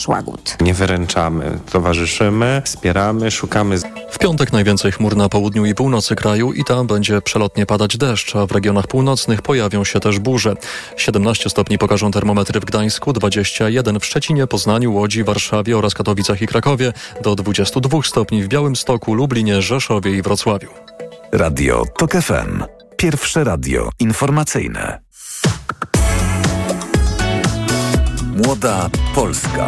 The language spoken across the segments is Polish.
Szłagut. Nie wyręczamy, towarzyszymy, wspieramy, szukamy. W piątek najwięcej chmur na południu i północy kraju i tam będzie przelotnie padać deszcz, a w regionach północnych pojawią się też burze. 17 stopni pokażą termometry w Gdańsku, 21 w Szczecinie, Poznaniu, Łodzi, Warszawie oraz Katowicach i Krakowie, do 22 stopni w Białymstoku, Lublinie, Rzeszowie i Wrocławiu. Radio TOK FM. Pierwsze radio informacyjne. Młoda Polska.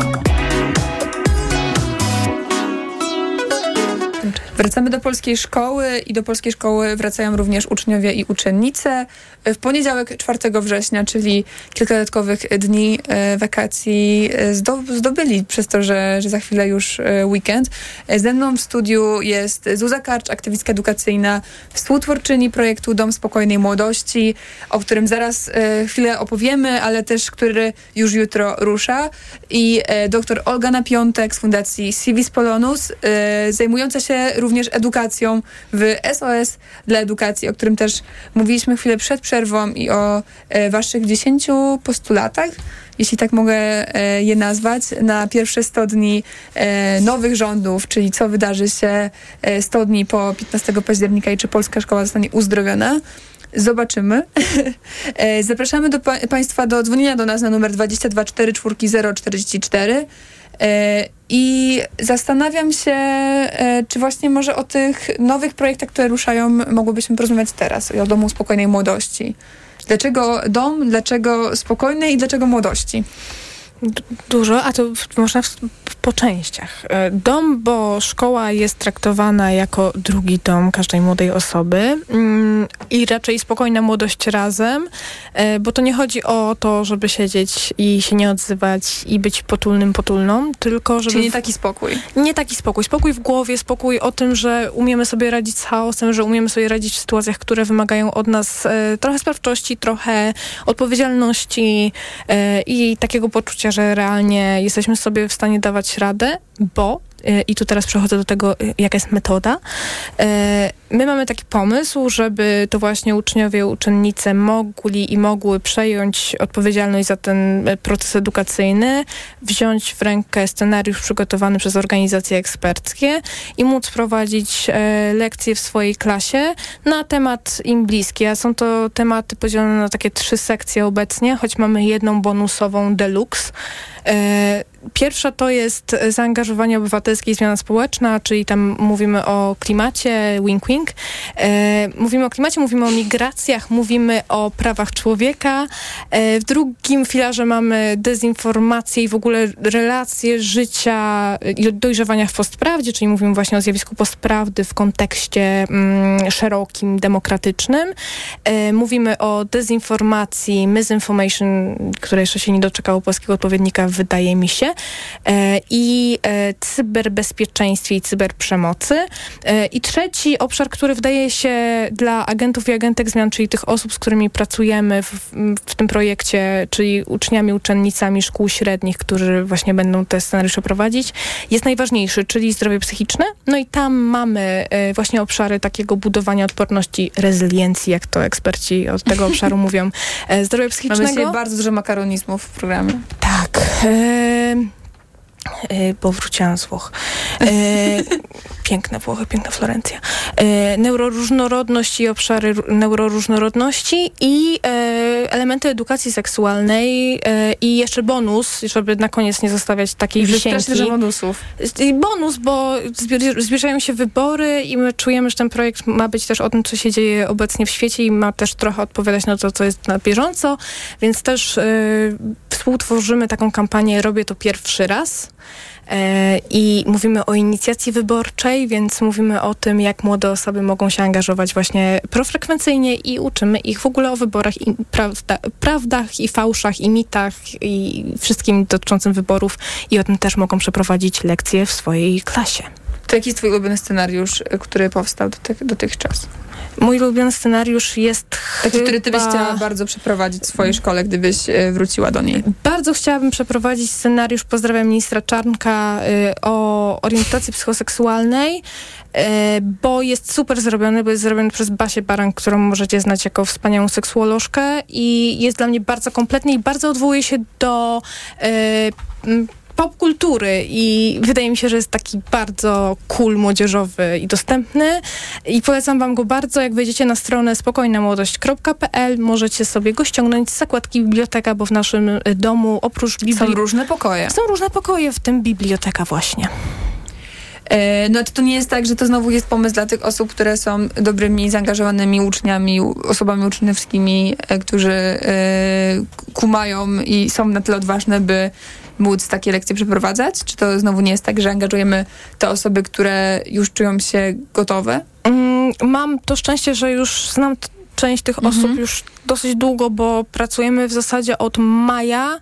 Wracamy do polskiej szkoły i do polskiej szkoły wracają również uczniowie i uczennice. W poniedziałek 4 września, czyli kilka dodatkowych dni e, wakacji e, zdobyli przez to, że, że za chwilę już e, weekend. Ze mną w studiu jest Zuza Karcz, aktywistka edukacyjna, współtwórczyni projektu Dom Spokojnej Młodości, o którym zaraz chwilę opowiemy, ale też który już jutro rusza. I dr Olga Napiątek z Fundacji Civis Polonus, zajmująca się również edukacją w SOS dla edukacji, o którym też mówiliśmy chwilę przed przerwą i o e, waszych 10 postulatach, jeśli tak mogę e, je nazwać, na pierwsze 100 dni e, nowych rządów, czyli co wydarzy się 100 dni po 15 października i czy polska szkoła zostanie uzdrowiona. Zobaczymy. Zapraszamy do pa Państwa do dzwonienia do nas na numer 22 44 i zastanawiam się, e, czy właśnie może o tych nowych projektach, które ruszają, mogłybyśmy porozmawiać teraz, o Domu Spokojnej Młodości. Dlaczego dom, dlaczego spokojnej i dlaczego młodości? Dużo, a to można w, po częściach. E, dom, bo szkoła jest traktowana jako drugi dom każdej młodej osoby mm, i raczej spokojna młodość razem, e, bo to nie chodzi o to, żeby siedzieć i się nie odzywać i być potulnym potulną, tylko żeby... Czyli nie taki spokój. Nie taki spokój. Spokój w głowie, spokój o tym, że umiemy sobie radzić z chaosem, że umiemy sobie radzić w sytuacjach, które wymagają od nas e, trochę sprawczości, trochę odpowiedzialności i takiego poczucia, że realnie jesteśmy sobie w stanie dawać radę, bo i tu teraz przechodzę do tego, y, jaka jest metoda. Y, my mamy taki pomysł, żeby to właśnie uczniowie, uczennice mogli i mogły przejąć odpowiedzialność za ten proces edukacyjny, wziąć w rękę scenariusz przygotowany przez organizacje eksperckie i móc prowadzić lekcje w swojej klasie na temat im bliski. A są to tematy podzielone na takie trzy sekcje obecnie, choć mamy jedną bonusową deluxe. Pierwsza to jest zaangażowanie obywatelskie i zmiana społeczna, czyli tam mówimy o klimacie, wink wink. E, mówimy o klimacie, mówimy o migracjach, mówimy o prawach człowieka. E, w drugim filarze mamy dezinformację i w ogóle relacje życia i dojrzewania w postprawdzie, czyli mówimy właśnie o zjawisku postprawdy w kontekście mm, szerokim, demokratycznym. E, mówimy o dezinformacji, misinformation, które jeszcze się nie doczekało polskiego odpowiednika, wydaje mi się. E, i e, cyberbezpieczeństwie i cyberprzemocy. E, I trzeci obszar, który wydaje się dla agentów i agentek zmian, czyli tych osób, z którymi pracujemy w, w tym projekcie, czyli uczniami, uczennicami szkół średnich, którzy właśnie będą te scenariusze prowadzić, jest najważniejszy, czyli zdrowie psychiczne. No i tam mamy właśnie obszary takiego budowania odporności, rezyliencji, jak to eksperci od tego obszaru mówią, zdrowia psychicznego. Mamy dzisiaj bardzo dużo makaronizmów w programie. Tak. E, bo wróciłam z Włoch. E, piękne Włochy, piękna Florencja. E, neuroróżnorodność i obszary neuroróżnorodności i e, elementy edukacji seksualnej e, i jeszcze bonus, żeby na koniec nie zostawiać takiej wisienki. Że bonusów. I bonus, bo zbliżają się wybory i my czujemy, że ten projekt ma być też o tym, co się dzieje obecnie w świecie i ma też trochę odpowiadać na to, co jest na bieżąco, więc też e, współtworzymy taką kampanię Robię to pierwszy raz. E, I mówimy o inicjacji wyborczej, więc mówimy o tym, jak młode osoby mogą się angażować właśnie profrekwencyjnie i uczymy ich w ogóle o wyborach i prawda, prawdach i fałszach i mitach i wszystkim dotyczącym wyborów i o tym też mogą przeprowadzić lekcje w swojej klasie. To jaki jest twój ulubiony scenariusz, który powstał dotychczas? Mój ulubiony scenariusz jest Taki, chyba... który ty byś chciała bardzo przeprowadzić w swojej szkole, gdybyś e, wróciła do niej. Bardzo chciałabym przeprowadzić scenariusz, pozdrawiam ministra Czarnka, y, o orientacji psychoseksualnej, y, bo jest super zrobiony, bo jest zrobiony przez Basię Baran, którą możecie znać jako wspaniałą seksuolożkę i jest dla mnie bardzo kompletny i bardzo odwołuje się do y, popkultury i wydaje mi się, że jest taki bardzo cool, młodzieżowy i dostępny i polecam wam go bardzo. Jak wejdziecie na stronę spokojnamłodość.pl możecie sobie go ściągnąć z zakładki biblioteka, bo w naszym y, domu oprócz Są biblii różne pokoje. są różne pokoje, w tym biblioteka właśnie. E, No to, to nie jest tak, że to znowu jest pomysł dla tych osób, które są dobrymi, zaangażowanymi uczniami, osobami uczniowskimi, e, którzy e, kumają i są na tyle odważne, by móc takie lekcje przeprowadzać? Czy to znowu nie jest tak, że angażujemy te osoby, które już czują się gotowe? Mm, Mam to szczęście, że już znam część tych Mhm. osób już dosyć długo, bo pracujemy w zasadzie od maja.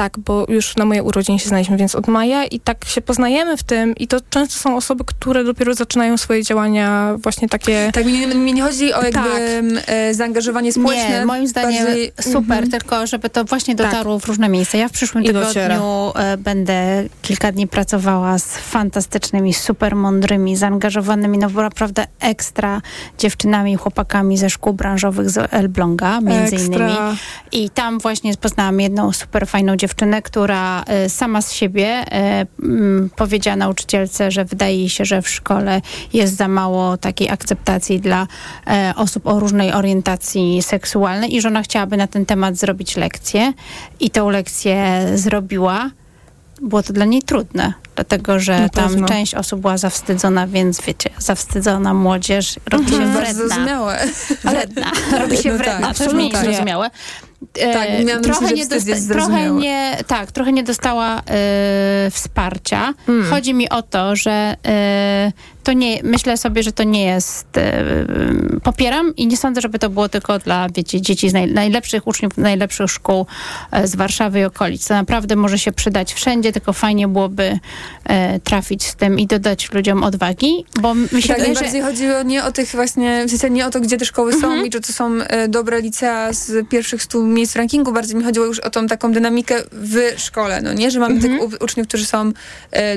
Tak, bo już na moje urodziny się znaliśmy, więc od maja i tak się poznajemy w tym i to często są osoby, które dopiero zaczynają swoje działania właśnie takie... Tak, mi nie, mi nie chodzi o jakby Tak. e, zaangażowanie społeczne. Nie, moim zdaniem bardziej- super, Mhm. tylko żeby to właśnie Tak. dotarło w różne miejsca. Ja w przyszłym I tygodniu dociera. e, będę kilka dni pracowała z fantastycznymi, super mądrymi, zaangażowanymi, no naprawdę ekstra dziewczynami i chłopakami ze szkół branżowych z Elbląga, między innymi. Ekstra. I tam właśnie poznałam jedną super fajną dziewczynę, która e, sama z siebie e, powiedziała nauczycielce, że wydaje jej się, że w szkole jest za mało takiej akceptacji dla e, osób o różnej orientacji seksualnej i że ona chciałaby na ten temat zrobić lekcję. I tą lekcję zrobiła. Było to dla niej trudne, dlatego że Na tam pewno. część osób była zawstydzona, więc wiecie, zawstydzona młodzież robi się Bardzo wredna. zrozumiałe. Wredna. Robi się No tak, wredna. to już absolutnie. mniej zrozumiałe. E, Tak, miałam na myśli, trochę że nie, jest trochę nie, tak, trochę nie dostała e, wsparcia. Mm. Chodzi mi o to, że e, to nie, myślę sobie, że to nie jest, e, popieram i nie sądzę, żeby to było tylko dla, wiecie, dzieci z naj, najlepszych uczniów, najlepszych szkół e, z Warszawy i okolic. To naprawdę może się przydać wszędzie, tylko fajnie byłoby e, trafić z tym i dodać ludziom odwagi, bo mi się Tak, wydaje, że najbardziej chodzi o, nie o tych właśnie, w sensie nie o to, gdzie te szkoły są Mhm. i czy to są dobre licea z pierwszych stu miejsc rankingu, bardziej mi chodziło już o tą taką dynamikę w szkole, no nie? Że mamy Mhm. tych u- uczniów, którzy są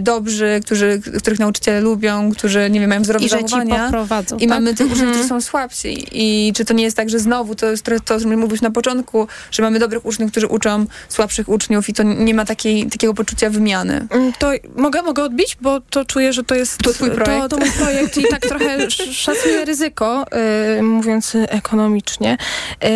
dobrzy, którzy, których nauczyciele lubią, którzy, nie wiem, mają zdrowe i że ci poprowadzą. I tak? mamy tych uczniów, Mhm. którzy są słabsi. I czy to nie jest tak, że znowu, to jest to, o czym mówisz na początku, że mamy dobrych uczniów, którzy uczą słabszych uczniów i to nie ma takiej, takiego poczucia wymiany. Mm, To mogę, mogę odbić, bo to czuję, że to jest To twój projekt. To, to mój projekt i tak trochę sz- szacuję ryzyko, y, mówiąc ekonomicznie. Y,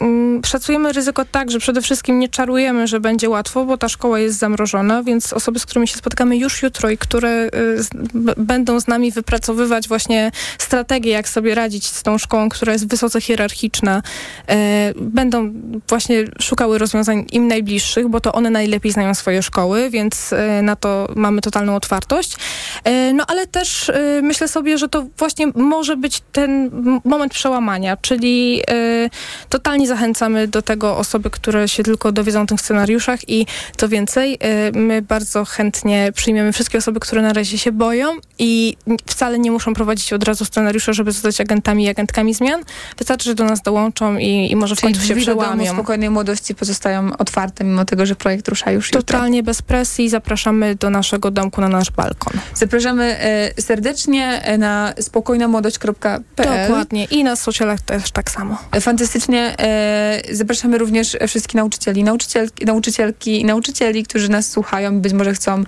mm, szacujemy ryzyko tak, że przede wszystkim nie czarujemy, że będzie łatwo, bo ta szkoła jest zamrożona, więc osoby, z którymi się spotkamy już jutro i które y, z, b- z nami wypracowywać właśnie strategię, jak sobie radzić z tą szkołą, która jest wysoce hierarchiczna, y, będą właśnie szukały rozwiązań im najbliższych, bo to one najlepiej znają swoje szkoły, więc e, na to mamy totalną otwartość. E, No ale też e, myślę sobie, że to właśnie może być ten moment przełamania, czyli e, totalnie zachęcamy do tego osoby, które się tylko dowiedzą o tych scenariuszach i co więcej, e, my bardzo chętnie przyjmiemy wszystkie osoby, które na razie się boją i n- wcale nie muszą prowadzić od razu scenariusza, żeby zostać agentami i agentkami zmian. Wystarczy, że do nas dołączą i, i może w Czyli końcu się przełamią. spokojnej młodości pozostają otwarte, mimo tego, że projekt rusza już jutro. Totalnie bez presji. Zapraszamy do naszego domku na nasz balkon. Zapraszamy e, serdecznie e, na spokojnamłodość.pl. Dokładnie. I na socialach też tak samo. E, Fantastycznie. Zapraszamy również wszystkich nauczycieli, nauczycielki, nauczycielki i nauczycieli, którzy nas słuchają, być może chcą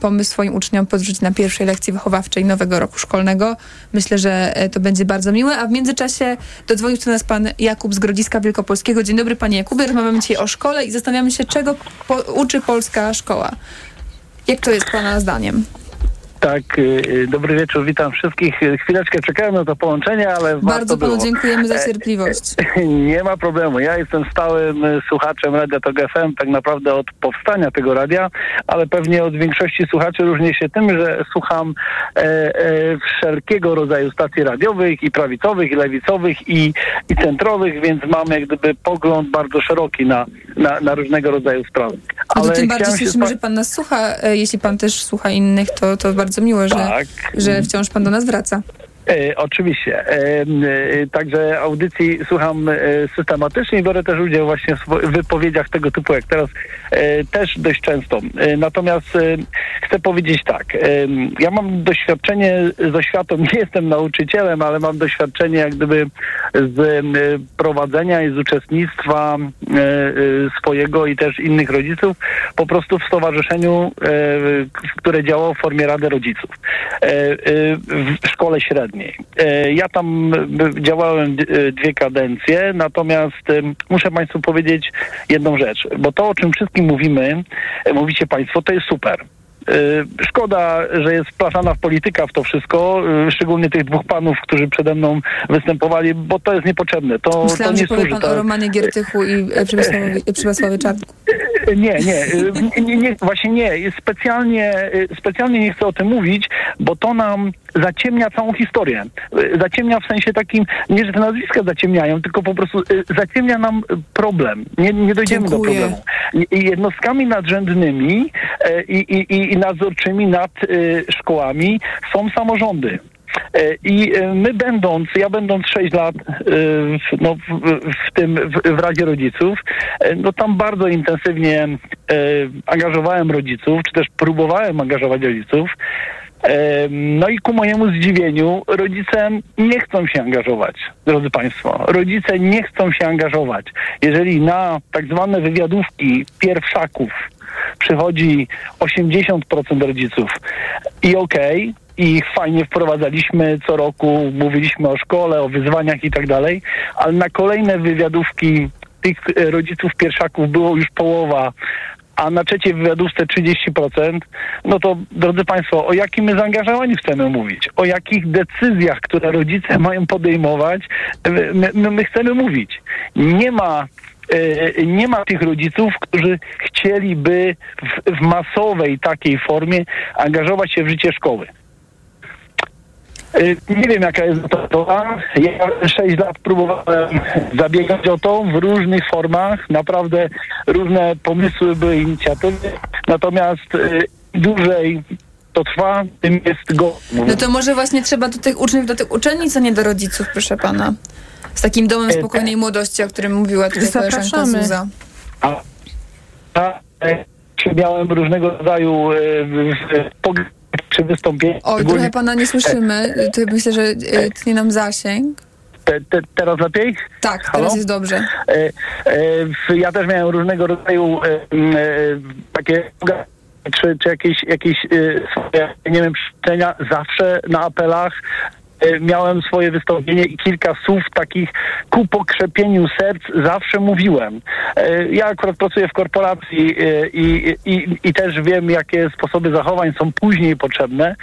pomysł swoim uczniom podrzucić na pierwszej lekcji wychowawczej nowego roku szkolnego. Myślę, że e, to będzie bardzo miłe. A w międzyczasie dodzwonił do nas pan Jakub z Grodziska Wielkopolskiego. Dzień dobry panie Jakubie. Rozmawiamy dzisiaj o szkole i zastanawiamy się, czego po, uczy polska szkoła. Jak to jest pana zdaniem? Tak, y, y, dobry wieczór, witam wszystkich. Chwileczkę czekałem na to połączenie, ale Bardzo panu było. dziękujemy za cierpliwość. Nie ma problemu. Ja jestem stałym y, słuchaczem Radia Tok FM tak naprawdę od powstania tego radia, ale pewnie od większości słuchaczy różnię się tym, że słucham e, e, wszelkiego rodzaju stacji radiowych i prawicowych, i lewicowych, i, i centrowych, więc mam jak gdyby pogląd bardzo szeroki na, na, na różnego rodzaju sprawy. No to tym bardziej słyszymy, że pan nas słucha. E, Jeśli pan też słucha innych, to, to bardzo miłe, że, Tak. że wciąż pan do nas wraca. E, oczywiście. E, e, także audycji słucham systematycznie i biorę też udział właśnie w wypowiedziach tego typu jak teraz też dość często. Natomiast chcę powiedzieć tak. Ja mam doświadczenie z oświatą, nie jestem nauczycielem, ale mam doświadczenie jak gdyby z prowadzenia i z uczestnictwa swojego i też innych rodziców po prostu w stowarzyszeniu, które działało w formie Rady Rodziców w szkole średniej. E, Ja tam e, działałem e, dwie kadencje, natomiast em, muszę Państwu powiedzieć jedną rzecz, bo to, o czym wszystkim mówimy, e, mówicie Państwo, to jest super. E, Szkoda, że jest wplątana w polityka w to wszystko, e, szczególnie tych dwóch panów, którzy przede mną występowali, bo to jest niepotrzebne. To, to Myślałam, nie że powie pan to- o Romanie Giertychu i e, Przemysławie Czarnku. nie, nie, y, nie, nie, właśnie nie. Specjalnie, y, specjalnie nie chcę o tym mówić, bo to nam zaciemnia całą historię. Y, Zaciemnia w sensie takim, nie, że te nazwiska zaciemniają, tylko po prostu y, zaciemnia nam y, problem. Nie, nie dojdziemy Dziękuję. do problemu. I- i Jednostkami nadrzędnymi e, i, i, i nadzorczymi nad y, szkołami są samorządy. E, I e, my będąc, ja będąc 6 lat w, no, w, tym, w, Radzie Rodziców, e, no tam bardzo intensywnie e, angażowałem rodziców, czy też próbowałem angażować rodziców. No i ku mojemu zdziwieniu rodzice nie chcą się angażować, drodzy Państwo. Rodzice nie chcą się angażować. Jeżeli na tak zwane wywiadówki pierwszaków przychodzi 80% rodziców i okej, i ich fajnie wprowadzaliśmy co roku, mówiliśmy o szkole, o wyzwaniach i tak dalej, ale na kolejne wywiadówki tych e, rodziców pierwszaków było już połowa, a na trzeciej wywiadówce 30%, no to drodzy Państwo, o jakim my zaangażowaniu chcemy mówić? O jakich decyzjach, które rodzice mają podejmować, my, my, my chcemy mówić. Nie ma e, nie ma tych rodziców, którzy chcieliby w, w masowej takiej formie angażować się w życie szkoły. Y, Nie wiem, jaka jest metoda. Ja 6 lat próbowałem zabiegać o to w różnych formach. Naprawdę różne pomysły były, inicjatywy. Natomiast y, dłużej to trwa, tym jest go. No to może właśnie trzeba do tych uczniów, do tych uczennic, a nie do rodziców, proszę pana. Z takim domem E, spokojnej młodości, o którym mówiła tutaj koleżanka Zapraszamy. Zuza. A, a e, miałem różnego rodzaju e, w- w- pog- czy wystąpienia. Oj, szczególnie- trochę pana nie słyszymy. To myślę, że e, tnie nam zasięg. te, te, teraz lepiej? Tak, Halo? teraz jest dobrze. E, e, w- ja też miałem różnego rodzaju e, e, takie czy, czy jakieś, jakieś e, swoje, nie wiem, zawsze na apelach miałem swoje wystąpienie i kilka słów takich ku pokrzepieniu serc zawsze mówiłem. E, Ja akurat pracuję w korporacji e, i, i, i też wiem, jakie sposoby zachowań są później potrzebne.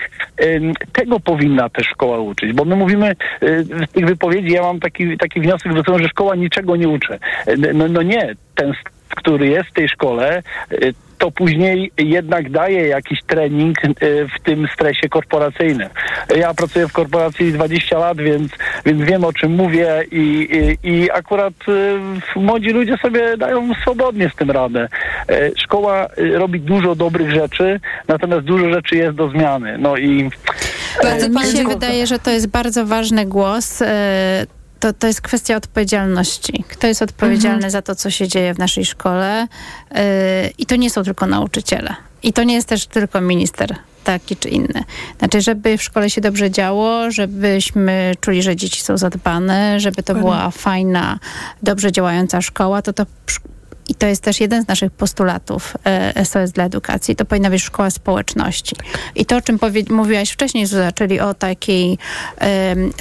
Tego powinna też szkoła uczyć, bo my mówimy e, w tych wypowiedzi, ja mam taki, taki wniosek, że szkoła niczego nie uczy. E, No, no nie, ten który jest w tej szkole, to później jednak daje jakiś trening y, w tym stresie korporacyjnym. Ja pracuję w korporacji 20 lat, więc, więc wiem o czym mówię i, i, i akurat y, młodzi ludzie sobie dają swobodnie z tym radę. Y, Szkoła robi dużo dobrych rzeczy, natomiast dużo rzeczy jest do zmiany. No i Bardzo Mi pan się wydaje, że to jest bardzo ważny głos. To, to jest kwestia odpowiedzialności. Kto jest odpowiedzialny Mhm. za to, co się dzieje w naszej szkole? E, I to nie są tylko nauczyciele. I to nie jest też tylko minister taki czy inny. Znaczy, żeby w szkole się dobrze działo, żebyśmy czuli, że dzieci są zadbane, żeby to była fajna, dobrze działająca szkoła, to to i to jest też jeden z naszych postulatów e, SOS dla edukacji. To powinna być szkoła społeczności. I to, o czym mówiłaś wcześniej, Zuza, czyli o takiej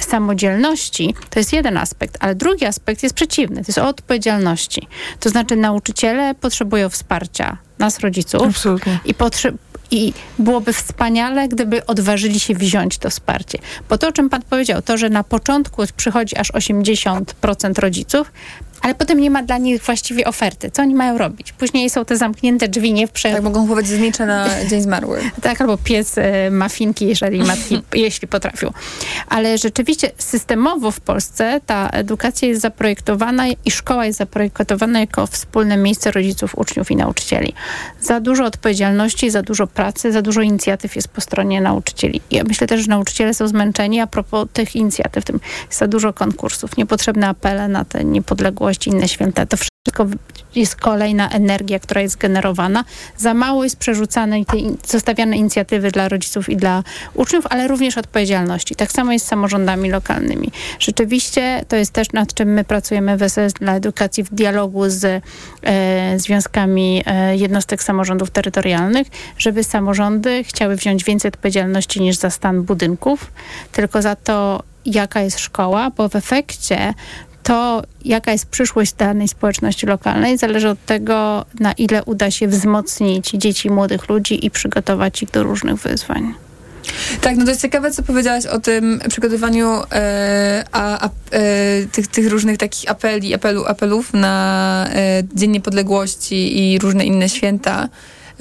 samodzielności, to jest jeden aspekt, ale drugi aspekt jest przeciwny. To jest o odpowiedzialności. To znaczy nauczyciele potrzebują wsparcia nas, rodziców, Absolutnie. i, potrze- I byłoby wspaniale, gdyby odważyli się wziąć to wsparcie. Bo to, o czym pan powiedział, to, że na początku przychodzi aż 80% rodziców, ale potem nie ma dla nich właściwie oferty. Co oni mają robić? Później są te zamknięte drzwi, nie w prze... Tak, mogą kupować znicze na Dzień Zmarłych. Tak, albo piec e, mafinki, jeżeli matki, jeśli potrafią. Ale rzeczywiście systemowo w Polsce ta edukacja jest zaprojektowana i szkoła jest zaprojektowana jako wspólne miejsce rodziców, uczniów i nauczycieli. Za dużo odpowiedzialności, za dużo pracy, za dużo inicjatyw jest po stronie nauczycieli. Ja myślę też, że nauczyciele są zmęczeni a propos tych inicjatyw. Tym jest za dużo konkursów, niepotrzebne apele na te niepodległości, inne święta. To wszystko jest kolejna energia, która jest generowana. Za mało jest przerzucanej zostawiane inicjatywy dla rodziców i dla uczniów, ale również odpowiedzialności. Tak samo jest z samorządami lokalnymi. Rzeczywiście to jest też nad czym my pracujemy w SS dla edukacji w dialogu z e, związkami e, jednostek samorządów terytorialnych, żeby samorządy chciały wziąć więcej odpowiedzialności niż za stan budynków, tylko za to, jaka jest szkoła, bo w efekcie to, jaka jest przyszłość danej społeczności lokalnej, zależy od tego, na ile uda się wzmocnić dzieci, młodych ludzi i przygotować ich do różnych wyzwań. Tak, no to jest ciekawe, co powiedziałaś o tym przygotowaniu e, a, a, e, tych, tych różnych takich apeli, apelu, apelów na e, Dzień Niepodległości i różne inne święta.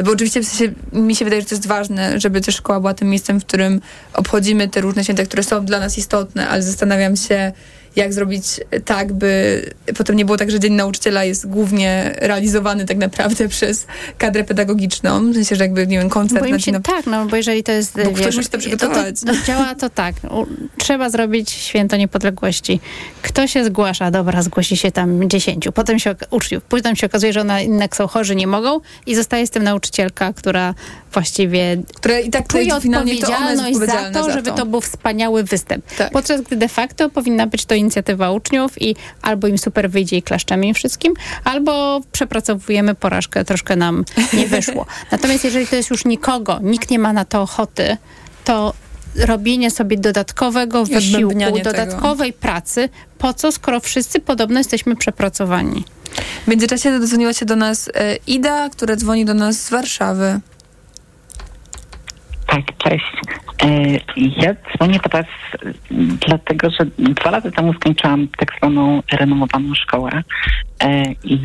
Bo oczywiście w sensie, mi się wydaje, że to jest ważne, żeby też szkoła była tym miejscem, w którym obchodzimy te różne święta, które są dla nas istotne, ale zastanawiam się, jak zrobić tak, by potem nie było tak, że Dzień Nauczyciela jest głównie realizowany tak naprawdę przez kadrę pedagogiczną, w sensie, że jakby, nie wiem, koncert... Boję się, tak, no bo jeżeli to jest... Bo wiesz, ktoś musi to przygotować. To, to, działa to tak, trzeba zrobić święto niepodległości. Kto się zgłasza? Dobra, zgłosi się tam dziesięciu, potem się uczniów, później się okazuje, że one jednak są chorzy, nie mogą i zostaje z tym nauczycielka, która właściwie która i tak czuje odpowiedzialność to za to, żeby to był wspaniały występ. Tak. Podczas gdy de facto powinna być to inicjatywa uczniów i albo im super wyjdzie i klaszczemy im wszystkim, albo przepracowujemy porażkę, troszkę nam nie wyszło. Natomiast jeżeli to jest już nikogo, nikt nie ma na to ochoty, to robienie sobie dodatkowego wysiłku, dodatkowej tego. pracy, po co, skoro wszyscy podobno jesteśmy przepracowani. W międzyczasie dodzwoniła się do nas e, Ida, która dzwoni do nas z Warszawy. Tak, cześć. E, ja dzwonię do Was dlatego, że dwa lata temu skończyłam tak zwaną renomowaną szkołę. E, I...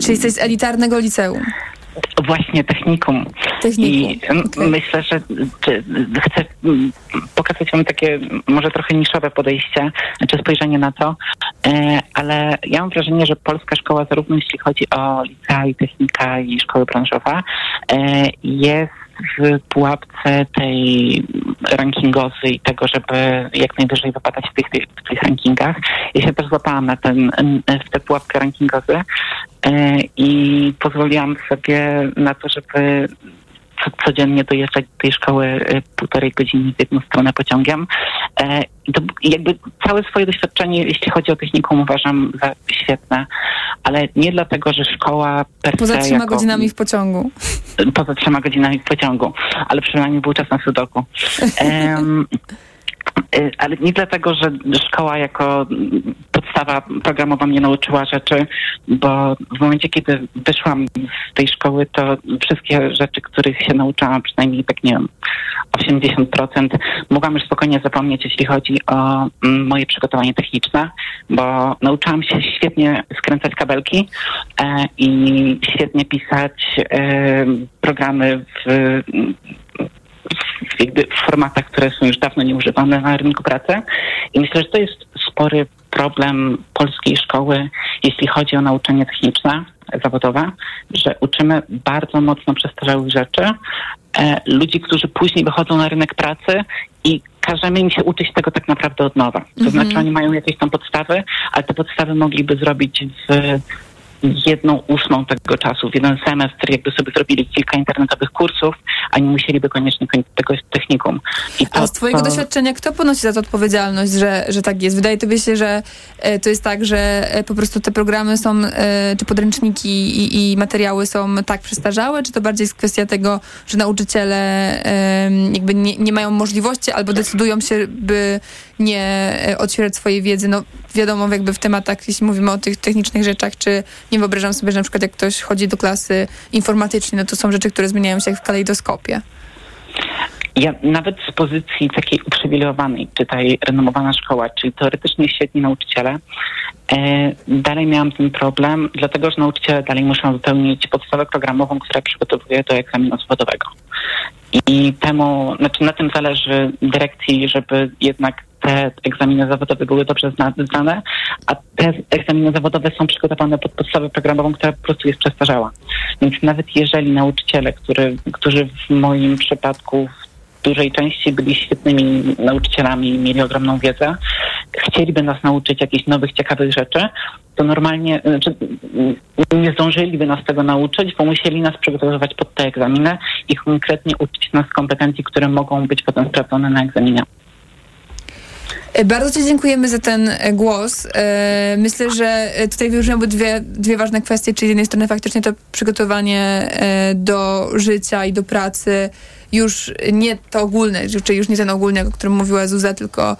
Czyli jesteś z elitarnego liceum? Właśnie technikum. technikum. I okay. myślę, że chcę pokazać wam takie może trochę niszowe podejście, czy spojrzenie na to, e, ale ja mam wrażenie, że polska szkoła, zarówno jeśli chodzi o licea i technika i szkoły branżowe, jest w pułapce tej rankingozy i tego, żeby jak najwyżej wypadać w tych, tych, tych rankingach. Ja się też złapałam na ten, w tę pułapkę rankingozy e, i pozwoliłam sobie na to, żeby codziennie dojeżdżać do tej szkoły e, półtorej godziny w jedną stronę pociągiem. E, to jakby całe swoje doświadczenie, jeśli chodzi o technikum, uważam za świetne, ale nie dlatego, że szkoła per Poza trzema jako, godzinami w pociągu. Poza trzema godzinami w pociągu, ale przynajmniej był czas na sudoku. um, ale nie dlatego, że szkoła jako podstawa programowa mnie nauczyła rzeczy, bo w momencie, kiedy wyszłam z tej szkoły, to wszystkie rzeczy, których się nauczyłam, przynajmniej tak nie wiem, 80%, mogłam już spokojnie zapomnieć, jeśli chodzi o mm, moje przygotowanie techniczne, bo nauczyłam się świetnie skręcać kabelki e, i świetnie pisać e, programy w w formatach, które są już dawno nieużywane na rynku pracy. I myślę, że to jest spory problem polskiej szkoły, jeśli chodzi o nauczanie techniczne, zawodowe, że uczymy bardzo mocno przestarzałych rzeczy, e, ludzi, którzy później wychodzą na rynek pracy i każemy im się uczyć tego tak naprawdę od nowa. To mm -hmm. znaczy oni mają jakieś tam podstawy, ale te podstawy mogliby zrobić w jedną ósmą tego czasu, w jeden semestr, jakby sobie zrobili kilka internetowych kursów, a nie musieliby koniecznie kończyć tego technikum. To, a z twojego to... doświadczenia, kto ponosi za to odpowiedzialność, że, że tak jest? Wydaje tobie się, że e, to jest tak, że e, po prostu te programy są, e, czy podręczniki i, i, materiały są tak przestarzałe, czy to bardziej jest kwestia tego, że nauczyciele jakby nie, nie mają możliwości albo decydują się, by nie otwierać swojej wiedzy? No wiadomo, jakby w tematach, jeśli mówimy o tych technicznych rzeczach, czy nie wyobrażam sobie, że na przykład jak ktoś chodzi do klasy informatycznej, no to są rzeczy, które zmieniają się jak w kalejdoskopie. Ja nawet z pozycji takiej uprzywilejowanej, czytaj renomowana szkoła, czyli teoretycznie świetni nauczyciele, e, dalej miałam ten problem, dlatego że nauczyciele dalej muszą wypełnić podstawę programową, która przygotowuje do egzaminu zawodowego. I temu, znaczy na tym zależy dyrekcji, żeby jednak te egzaminy zawodowe były dobrze znane, a te egzaminy zawodowe są przygotowane pod podstawę programową, która po prostu jest przestarzała. Więc nawet jeżeli nauczyciele, który, którzy w moim przypadku w dużej części byli świetnymi nauczycielami, mieli ogromną wiedzę, chcieliby nas nauczyć jakichś nowych, ciekawych rzeczy, to normalnie znaczy, nie zdążyliby nas tego nauczyć, bo musieli nas przygotowywać pod te egzaminy i konkretnie uczyć nas kompetencji, które mogą być potem sprawdzone na egzaminie. E, bardzo Ci dziękujemy za ten e, głos. E, myślę, że tutaj wybrzmiały dwie, dwie ważne kwestie, czyli z jednej strony faktycznie to przygotowanie do życia i do pracy, już nie to ogólne, czyli już nie ten ogólny, o którym mówiła Zuza, tylko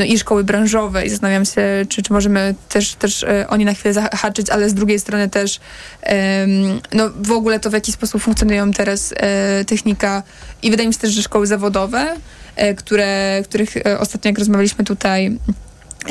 no i szkoły branżowe i zastanawiam się, czy, czy możemy też, też e, oni na chwilę zahaczyć, ale z drugiej strony też no w ogóle to w jaki sposób funkcjonują teraz e, technika i wydaje mi się też, że szkoły zawodowe, e, które, których ostatnio jak rozmawialiśmy tutaj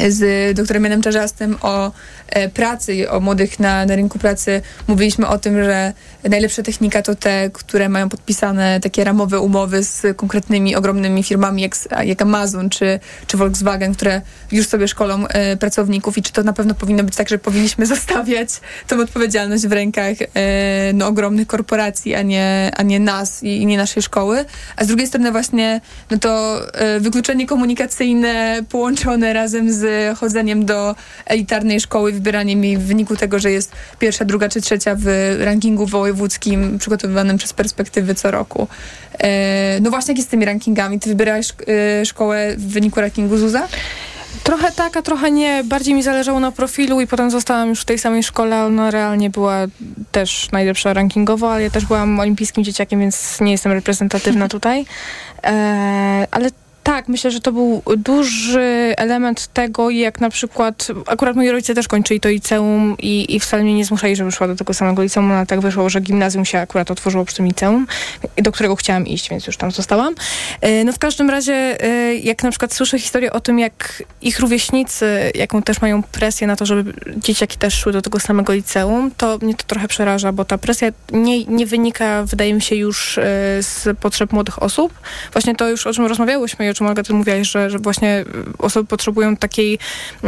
z doktorem Janem Czarzastym o e, pracy, o młodych na, na rynku pracy. Mówiliśmy o tym, że najlepsza technika to te, które mają podpisane takie ramowe umowy z konkretnymi ogromnymi firmami jak, jak Amazon czy, czy Volkswagen, które już sobie szkolą e, pracowników i czy to na pewno powinno być tak, że powinniśmy zostawiać tą odpowiedzialność w rękach e, no, ogromnych korporacji, a nie, a nie nas i, i nie naszej szkoły. A z drugiej strony właśnie no to wykluczenie komunikacyjne połączone razem z z chodzeniem do elitarnej szkoły, wybieraniem jej w wyniku tego, że jest pierwsza, druga czy trzecia w rankingu wojewódzkim przygotowywanym przez perspektywy co roku. E, no właśnie, jak jest z tymi rankingami? Ty wybierałeś e, szkołę w wyniku rankingu ZUZA? Trochę tak, a trochę nie. Bardziej mi zależało na profilu i potem zostałam już w tej samej szkole. Ona realnie była też najlepsza rankingowo, ale ja też byłam olimpijskim dzieciakiem, więc nie jestem reprezentatywna tutaj. E, ale tak, myślę, że to był duży element tego, jak na przykład, akurat moi rodzice też kończyli to liceum i, i wcale mnie nie zmuszali, żebym szła do tego samego liceum, ale tak wyszło, że gimnazjum się akurat otworzyło przy tym liceum, do którego chciałam iść, więc już tam zostałam. E, no w każdym razie, e, jak na przykład słyszę historię o tym, jak ich rówieśnicy, jaką też mają presję na to, żeby dzieciaki też szły do tego samego liceum, to mnie to trochę przeraża, bo ta presja nie, nie wynika, wydaje mi się, już e, z potrzeb młodych osób. Właśnie to już, o czym rozmawiałyśmy i o czym Olga, ty mówiłaś, że, że właśnie osoby potrzebują takiej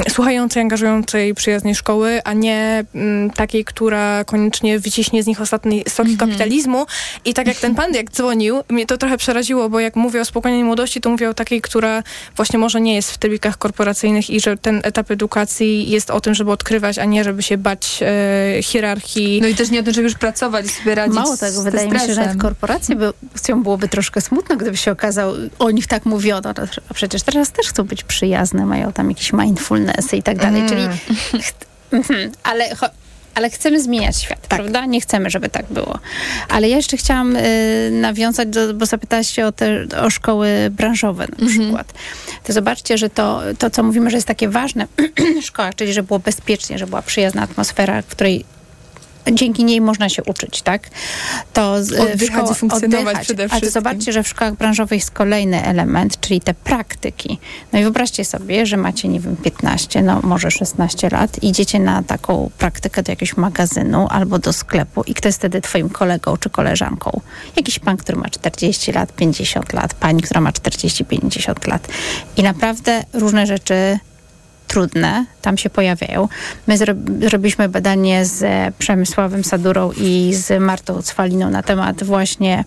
słuchającej, angażującej, przyjaznej szkoły, a nie m, takiej, która koniecznie wyciśnie z nich ostatni soki mm -hmm. kapitalizmu. I tak jak ten pan jak dzwonił, mnie to trochę przeraziło, bo jak mówię o spokojnej młodości, to mówię o takiej, która właśnie może nie jest w trybikach korporacyjnych i że ten etap edukacji jest o tym, żeby odkrywać, a nie żeby się bać e, hierarchii. No i też nie o tym, żeby już pracować i sobie radzić Mało tego, wydaje mi się, że korporacje by, byłoby troszkę smutno, gdyby się okazał, o nich tak mówiono, a przecież teraz też chcą być przyjazne, mają tam jakieś mindfulness i tak dalej, mm. czyli mhm, ale ale chcemy zmieniać świat, tak. prawda? Nie chcemy, żeby tak było. Ale ja jeszcze chciałam y, nawiązać, do, bo zapytałaś się o, te, o szkoły branżowe na mhm. przykład. To zobaczcie, że to, to, co mówimy, że jest takie ważne w szkołach, czyli że było bezpiecznie, że była przyjazna atmosfera, w której dzięki niej można się uczyć, tak? To oddychać i funkcjonować oddychać. przede wszystkim. Ale zobaczcie, że w szkołach branżowych jest kolejny element, czyli te praktyki. No i wyobraźcie sobie, że macie, nie wiem, 15, no może 16 lat, idziecie na taką praktykę do jakiegoś magazynu albo do sklepu i kto jest wtedy twoim kolegą czy koleżanką? Jakiś pan, który ma 40 lat, 50 lat, pani, która ma 40-50 lat. I naprawdę różne rzeczy trudne tam się pojawiają. My zro zrobiliśmy badanie z Przemysławem Sadurą i z Martą Cwaliną na temat właśnie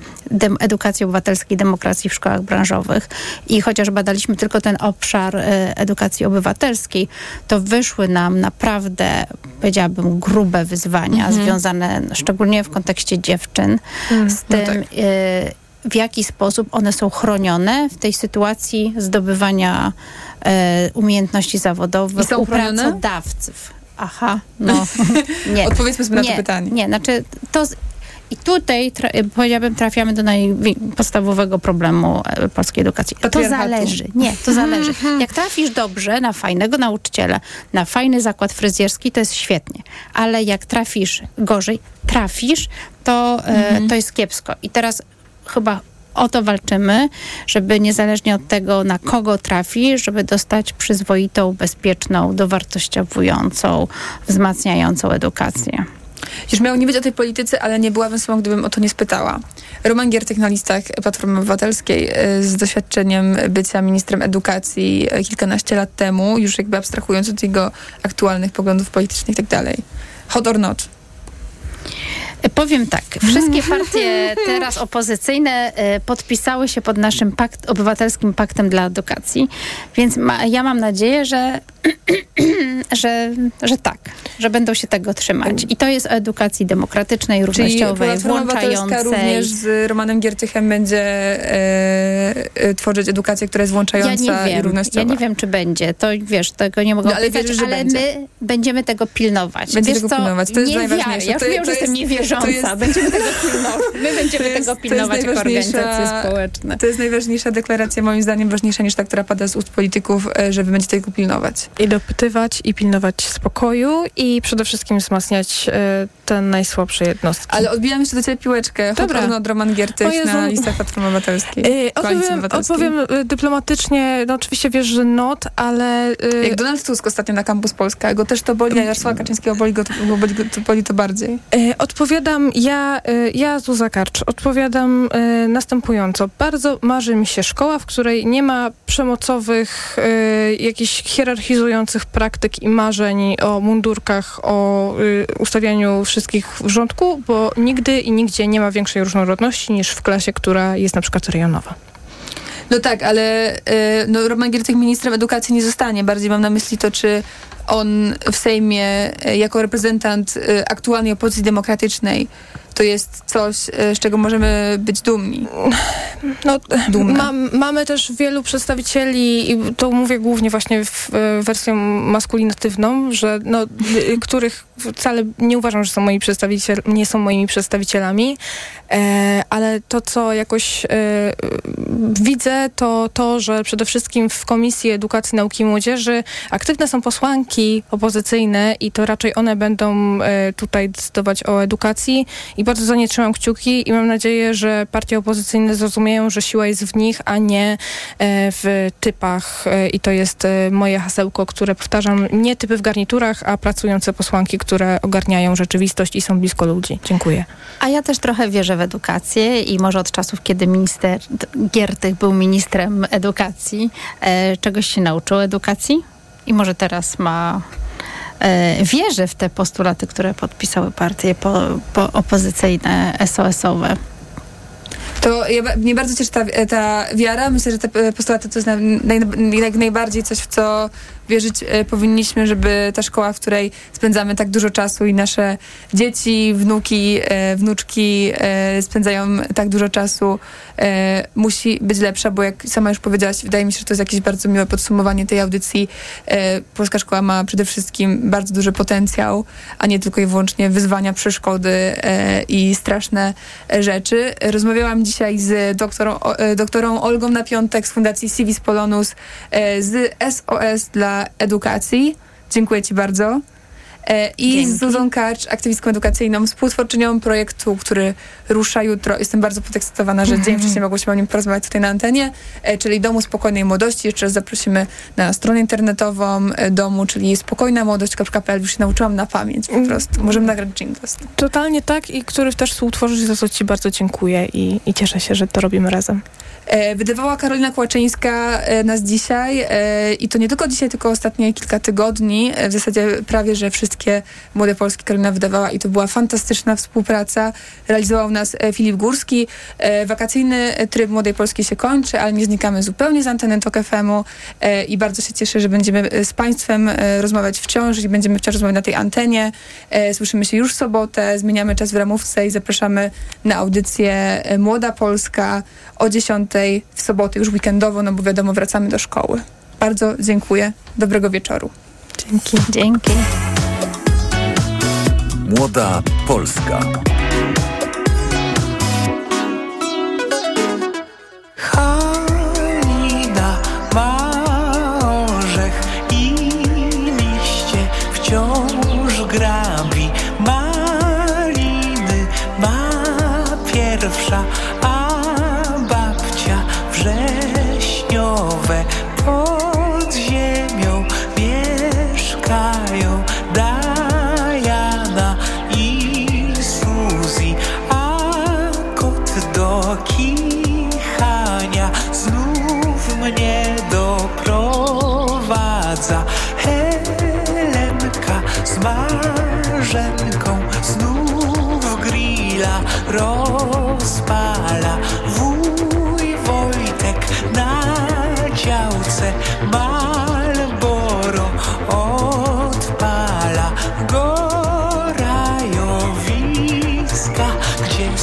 edukacji obywatelskiej, demokracji w szkołach branżowych i chociaż badaliśmy tylko ten obszar y, edukacji obywatelskiej, to wyszły nam naprawdę, powiedziałabym, grube wyzwania mhm. związane szczególnie w kontekście dziewczyn mhm. z no tym, no tak. y, w jaki sposób one są chronione w tej sytuacji zdobywania e, umiejętności zawodowych u pracodawców. Aha, no nie. Odpowiedzmy sobie na to pytanie. Nie, znaczy to... I tutaj, tra powiedziałabym, trafiamy do najpodstawowego problemu e, polskiej edukacji. To zależy. Nie, to zależy. Jak trafisz dobrze na fajnego nauczyciela, na fajny zakład fryzjerski, to jest świetnie. Ale jak trafisz gorzej, trafisz, to, e, mhm. to jest kiepsko. I teraz chyba o to walczymy, żeby niezależnie od tego, na kogo trafi, żeby dostać przyzwoitą, bezpieczną, dowartościowującą, wzmacniającą edukację. Już miało nie być o tej polityce, ale nie byłabym sobą, gdybym o to nie spytała. Roman Giertek na listach Platformy Obywatelskiej y, z doświadczeniem bycia ministrem edukacji y, kilkanaście lat temu, już jakby abstrahując od jego aktualnych poglądów politycznych i tak dalej. Hot or not? Powiem tak, wszystkie partie teraz opozycyjne e, podpisały się pod naszym pakt, obywatelskim paktem dla edukacji, więc ma, ja mam nadzieję, że, że, że tak, że będą się tego trzymać. I to jest o edukacji demokratycznej, równościowej, Czyli włączającej. również z Romanem Giertychem będzie e, e, tworzyć edukację, która jest włączająca Ja nie i wiem, równościowa. ja nie wiem, czy będzie. To wiesz, tego nie mogę No, ale obiecać, wierzysz, że ale będzie? my będziemy tego pilnować. Będzie wiesz tego co? pilnować. To jest nie najważniejsze. Ja już wiem, to że jestem jest- niewierząca. jest- Będziemy tego pilnować. My będziemy jest- tego pilnować jako organizacje społeczne. To jest najważniejsza deklaracja, moim zdaniem ważniejsza niż ta, która pada z ust polityków, e, że wy będziecie tego pilnować. I dopytywać, i pilnować spokoju, i przede wszystkim wzmacniać e, te najsłabsze jednostki. Ale odbijam jeszcze do ciebie piłeczkę. Dobra. Hodowno od Roman Giertych na listach Platformy Obywatelskiej. Koalicji odpowiem, odpowiem dyplomatycznie, no oczywiście wiesz, że not, ale... e, Jak Donald Tusk ostatnio na Campus Polska, go też to boli, a Jarosława Kaczyńskiego boli, go, to- boli, to, boli to bardziej. E, Odpowiadam, ja, e, ja Zuza Karcz, odpowiadam e, następująco. Bardzo marzy mi się szkoła, w której nie ma przemocowych, jakichś hierarchizujących praktyk i marzeń o mundurkach, o e, ustawianiu wszystkich w rządku, bo nigdy i nigdzie nie ma większej różnorodności niż w klasie, która jest na przykład rejonowa. No tak, ale e, no, Roman Giertych ministrem edukacji nie zostanie. Bardziej mam na myśli to, czy on w Sejmie e, jako reprezentant e, aktualnej opozycji demokratycznej to jest coś, e, z czego możemy być dumni. No, mamy też wielu przedstawicieli, i to mówię głównie właśnie w, e, wersją maskulinatywną, że no, y, których wcale nie uważam, że są moi przedstawiciel, nie są moimi przedstawicielami, e, ale to, co jakoś e, widzę, to to, że przede wszystkim w Komisji Edukacji, Nauki i Młodzieży aktywne są posłanki opozycyjne i to raczej one będą e, tutaj decydować o edukacji i bardzo za nie trzymam kciuki i mam nadzieję, że partie opozycyjne zrozumieją, że siła jest w nich, a nie e, w typach E, i to jest moje hasełko, które powtarzam, nie typy w garniturach, a pracujące posłanki, które ogarniają rzeczywistość i są blisko ludzi. Dziękuję. A ja też trochę wierzę w edukację i może od czasów, kiedy minister Giertych był ministrem edukacji, czegoś się nauczył edukacji i może teraz ma e, wierzę w te postulaty, które podpisały partie po, po opozycyjne, SOS-owe. To ja, mnie bardzo cieszy ta, ta wiara. Myślę, że te e, postulaty to jest naj, naj, najbardziej coś, w co wierzyć e, powinniśmy, żeby ta szkoła, w której spędzamy tak dużo czasu i nasze dzieci, wnuki, e, wnuczki e, spędzają tak dużo czasu, musi być lepsza, bo jak sama już powiedziałaś, wydaje mi się, że to jest jakieś bardzo miłe podsumowanie tej audycji. Polska szkoła ma przede wszystkim bardzo duży potencjał, a nie tylko i wyłącznie wyzwania, przeszkody i straszne rzeczy. Rozmawiałam dzisiaj z doktorą, doktorą Olgą na piątek z Fundacji Civis Polonus z SOS dla edukacji. Dziękuję Ci bardzo. E, I Dzięki. z Zuzą Karcz, aktywistką edukacyjną, współtwórczynią projektu, który rusza jutro. Jestem bardzo podekscytowana, że dzień wcześniej mogłyśmy o nim porozmawiać tutaj na antenie, e, czyli Domu Spokojnej Młodości. Jeszcze raz zaprosimy na stronę internetową e, domu, czyli spokojnamłodość.pl. Już się nauczyłam na pamięć po prostu. Możemy nagrać jingles. Totalnie tak i który też współtworzysz, za co Ci bardzo dziękuję i, i cieszę się, że to robimy razem. Wydawała Karolina Kłaczyńska nas dzisiaj i to nie tylko dzisiaj, tylko ostatnie kilka tygodni. W zasadzie prawie, że wszystkie Młode Polskie Karolina wydawała i to była fantastyczna współpraca. Realizował nas e, Filip Górski. E, Wakacyjny tryb Młodej Polskiej się kończy, ale nie znikamy zupełnie z anteny TOK FM-u e, i bardzo się cieszę, że będziemy e, z Państwem e, rozmawiać wciąż i będziemy wciąż rozmawiać na tej antenie. E, Słyszymy się już w sobotę, zmieniamy czas w ramówce i zapraszamy na audycję e, Młoda Polska o 10 w sobotę, już weekendowo, no bo wiadomo, wracamy do szkoły. Bardzo dziękuję. Dobrego wieczoru. Dzięki. Dzięki. Młoda Polska. Polska, gdzie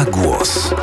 na głos.